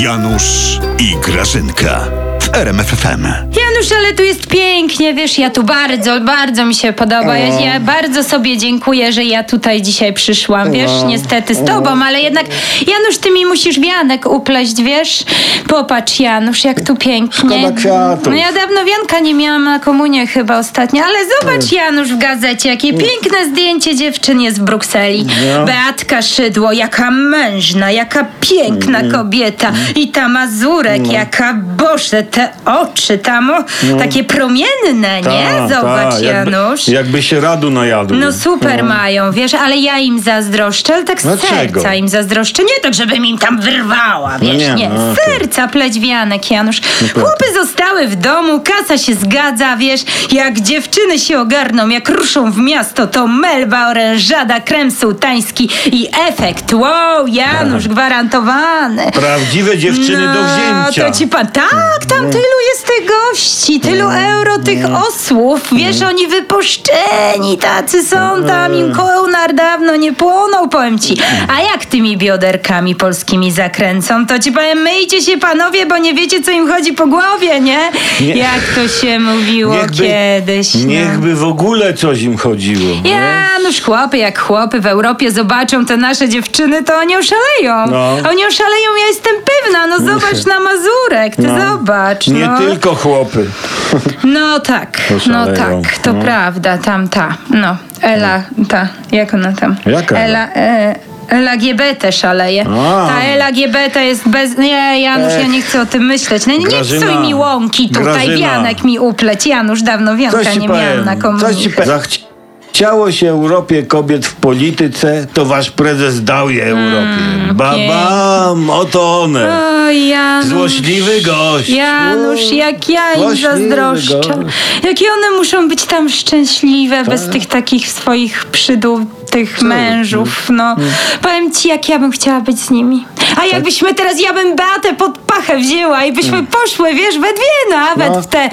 Janusz i Grażynka w RMFFM. Janusz, ale tu jest pięknie, wiesz, ja tu bardzo, bardzo mi się podoba. Ja, ja bardzo sobie dziękuję, że ja tutaj dzisiaj przyszłam, wiesz, niestety z tobą, ale jednak, Janusz, ty mi musisz wianek upleść, wiesz? Popatrz, Janusz, jak tu pięknie. Szkoda kwiatów. No ja dawno wianka nie miałam na komunię chyba ostatnio, ale zobacz, Janusz, w gazecie, jakie piękne zdjęcie dziewczyn jest w Brukseli. No. Beatka Szydło, jaka mężna, jaka piękna Mm. kobieta. I ta Mazurek, No. jaka, Boże, te oczy tam, o, takie promienne, nie? Ta, Zobacz, ta, jakby, Janusz. Jakby się radu najadł. No super mają, wiesz, ale ja im zazdroszczę, ale tak z Dlaczego? serca im zazdroszczę. Nie tak, żebym im tam wyrwała, No wiesz, nie, nie. no okej. serca plećwianek, Janusz. Chłopy zostały w domu, kasa się zgadza, wiesz, jak dziewczyny się ogarną, jak ruszą w miasto, to melba, orężada, krem sułtański i efekt. Wow, Janusz, gwarantowany. Prawdziwe dziewczyny do wzięcia. No, To ci pan, tak, tam tylu jest tych gości, tylu euro tych osłów. Wiesz, oni wypuszczeni tacy są tam, im kołnar dawno nie płonął, powiem ci. A jak tymi bioderkami polskimi zakręcą, to ci powiem, myjcie się panowie, bo nie wiecie, co im chodzi po głowie, nie? Nie. Jak to się mówiło kiedyś. no. Niechby w ogóle coś im chodziło. nie? Janusz, chłopy jak chłopy w Europie zobaczą te nasze dziewczyny, to oni oszaleją. No. Oni oszaleją, ja jestem pewna. No zobacz na Ty zobacz. Nie no. tylko chłopy. No tak, no tak, to No. prawda, tam ta, no, Ela, ta, jak ona tam? Jaka Ela? E, LGBT szaleje. A. Ta LGBT jest bez... Nie, Janusz, ja nie chcę o tym myśleć. No, nie Grażyna. psuj mi łąki tutaj, Grażyna. wianek mi upleć. Janusz, dawno wianka nie miałam na powiem. Coś ci komunię. Zachciało się Europie kobiet w polityce, to wasz prezes dał je Europie. Mm, Babam, oto one. O, Janusz. Złośliwy gość. Janusz, jak ja im zazdroszczę. Jakie one muszą być tam szczęśliwe bez Tak. tych takich swoich przydół, tych mężów. No, Mm. powiem ci, jak ja bym chciała być z nimi. A Tak. jakbyśmy teraz, ja bym Beatę pod pachę wzięła i byśmy poszły, wiesz, we dwie nawet Mm. No. w te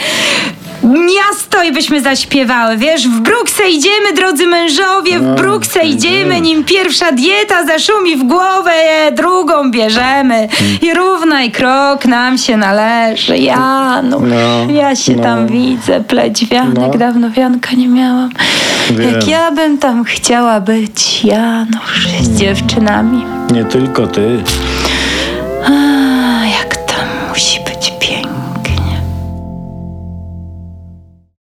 miasto i byśmy zaśpiewały, wiesz, w Bruksę idziemy, drodzy mężowie, No, w Bruksę idziemy, nim pierwsza dieta zaszumi w głowę, drugą bierzemy Mm. i równaj krok nam się należy. Janusz, No, ja się no. tam widzę, pleć wianek, No. dawno wianka nie miałam. Wiem. Jak ja bym tam chciała być, Janusz, z dziewczynami. Nie tylko ty.